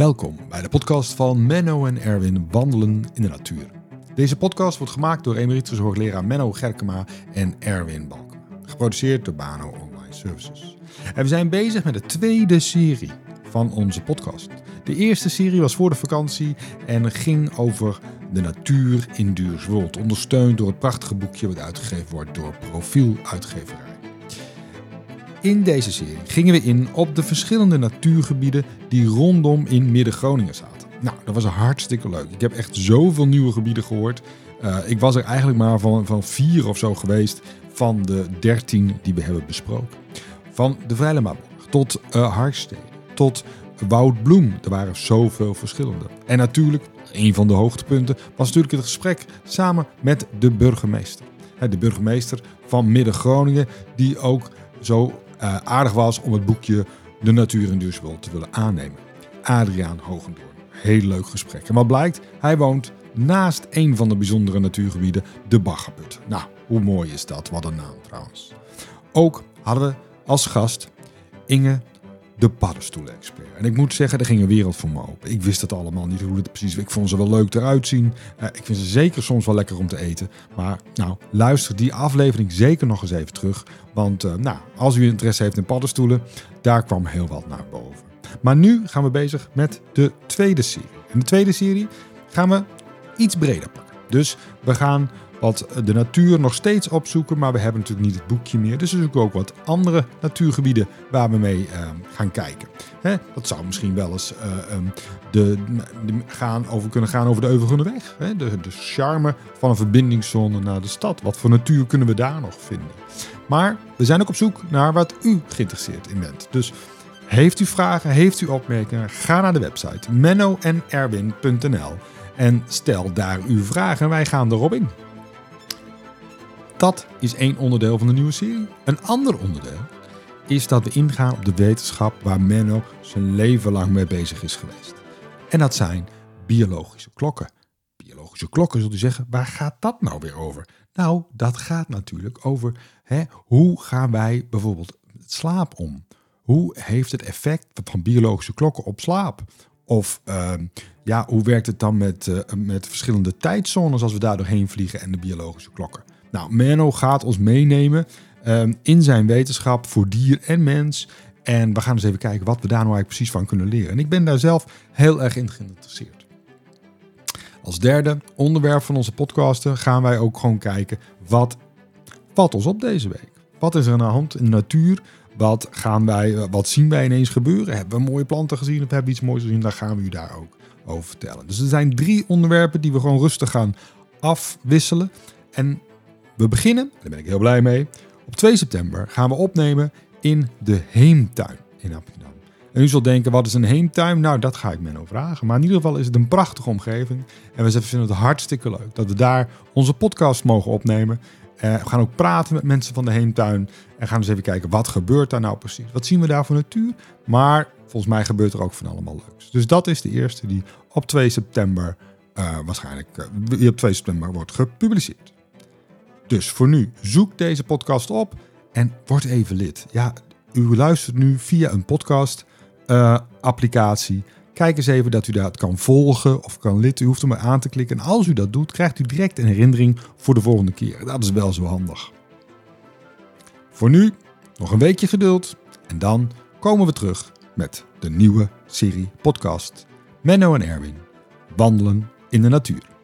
Welkom bij de podcast van Menno en Erwin Wandelen in de Natuur. Deze podcast wordt gemaakt door emeritus hoogleraar Menno Gerkema en Erwin Balkema. Geproduceerd door Bano Online Services. En we zijn bezig met de tweede serie van onze podcast. De eerste serie was voor de vakantie en ging over de natuur in Duurswold. Ondersteund door het prachtige boekje wat uitgegeven wordt door Profiel Uitgeverij. In deze serie gingen we in op de verschillende natuurgebieden die rondom in Midden-Groningen zaten. Nou, dat was hartstikke leuk. Ik heb echt zoveel nieuwe gebieden gehoord. Uh, ik was er eigenlijk maar van, van vier of zo geweest van de dertien die we hebben besproken. Van de Vrijlemaborg tot uh, Harstede, tot Woudbloem. Er waren zoveel verschillende. En natuurlijk, een van de hoogtepunten was natuurlijk het gesprek samen met de burgemeester. De burgemeester van Midden-Groningen, die ook zo uh, aardig was om het boekje De Natuur in Duurswold te willen aannemen. Adriaan Hogendoorn. Heel leuk gesprek. En wat blijkt? Hij woont naast een van de bijzondere natuurgebieden, de Baggerput. Nou, hoe mooi is dat? Wat een naam trouwens. Ook hadden we als gast Inge de paddenstoelen-expert. En ik moet zeggen, er ging een wereld voor me open. Ik wist het allemaal niet hoe het precies... Ik vond ze wel leuk eruit zien. Uh, ik vind ze zeker soms wel lekker om te eten. Maar nou, luister die aflevering zeker nog eens even terug. Want uh, nou, als u interesse heeft in paddenstoelen, daar kwam heel wat naar boven. Maar nu gaan we bezig met de tweede serie. In de tweede serie gaan we iets breder pakken. Dus we gaan wat de natuur nog steeds opzoeken, maar we hebben natuurlijk niet het boekje meer. Dus we zoeken ook wat andere natuurgebieden waar we mee uh, gaan kijken. Hè, dat zou misschien wel eens uh, um, de, gaan over, kunnen gaan over de Euvelgunneweg. Hè, de, de charme van een verbindingszone naar de stad. Wat voor natuur kunnen we daar nog vinden? Maar we zijn ook op zoek naar wat u geïnteresseerd in bent. Dus heeft u vragen, heeft u opmerkingen, ga naar de website mennoenerwin.nl en stel daar uw vragen en wij gaan erop in. Dat is één onderdeel van de nieuwe serie. Een ander onderdeel is dat we ingaan op de wetenschap waar Menno zijn leven lang mee bezig is geweest. En dat zijn biologische klokken. Biologische klokken, zult u zeggen, waar gaat dat nou weer over? Nou, dat gaat natuurlijk over hè, hoe gaan wij bijvoorbeeld het slaap om? Hoe heeft het effect van biologische klokken op slaap? Of uh, ja, hoe werkt het dan met, uh, met verschillende tijdzones als we daar doorheen vliegen en de biologische klokken? Nou, Menno gaat ons meenemen um, in zijn wetenschap voor dier en mens. En we gaan eens even kijken wat we daar nou eigenlijk precies van kunnen leren. En ik ben daar zelf heel erg in geïnteresseerd. Als derde onderwerp van onze podcasten gaan wij ook gewoon kijken wat valt ons op deze week. Wat is er aan de hand in de natuur? Wat, gaan wij, wat zien wij ineens gebeuren? Hebben we mooie planten gezien of hebben we iets moois gezien? Dan gaan we u daar ook over vertellen. Dus er zijn drie onderwerpen die we gewoon rustig gaan afwisselen. En we beginnen, daar ben ik heel blij mee. Op 2 september gaan we opnemen in de Heemtuin in Amsterdam. En u zult denken, wat is een heemtuin? Nou, dat ga ik men vragen. Maar in ieder geval is het een prachtige omgeving. En we vinden het hartstikke leuk dat we daar onze podcast mogen opnemen. Uh, we gaan ook praten met mensen van de heemtuin. En gaan eens even kijken, wat gebeurt daar nou precies? Wat zien we daar voor natuur? Maar volgens mij gebeurt er ook van allemaal leuks. Dus dat is de eerste die op 2 september uh, waarschijnlijk uh, op 2 september wordt gepubliceerd. Dus voor nu, zoek deze podcast op en word even lid. Ja, u luistert nu via een podcast uh, applicatie. Kijk eens even dat u dat kan volgen of kan lid. U hoeft er maar aan te klikken. En als u dat doet, krijgt u direct een herinnering voor de volgende keer. Dat is wel zo handig. Voor nu nog een weekje geduld. En dan komen we terug met de nieuwe serie podcast. Menno en Erwin. Wandelen in de natuur.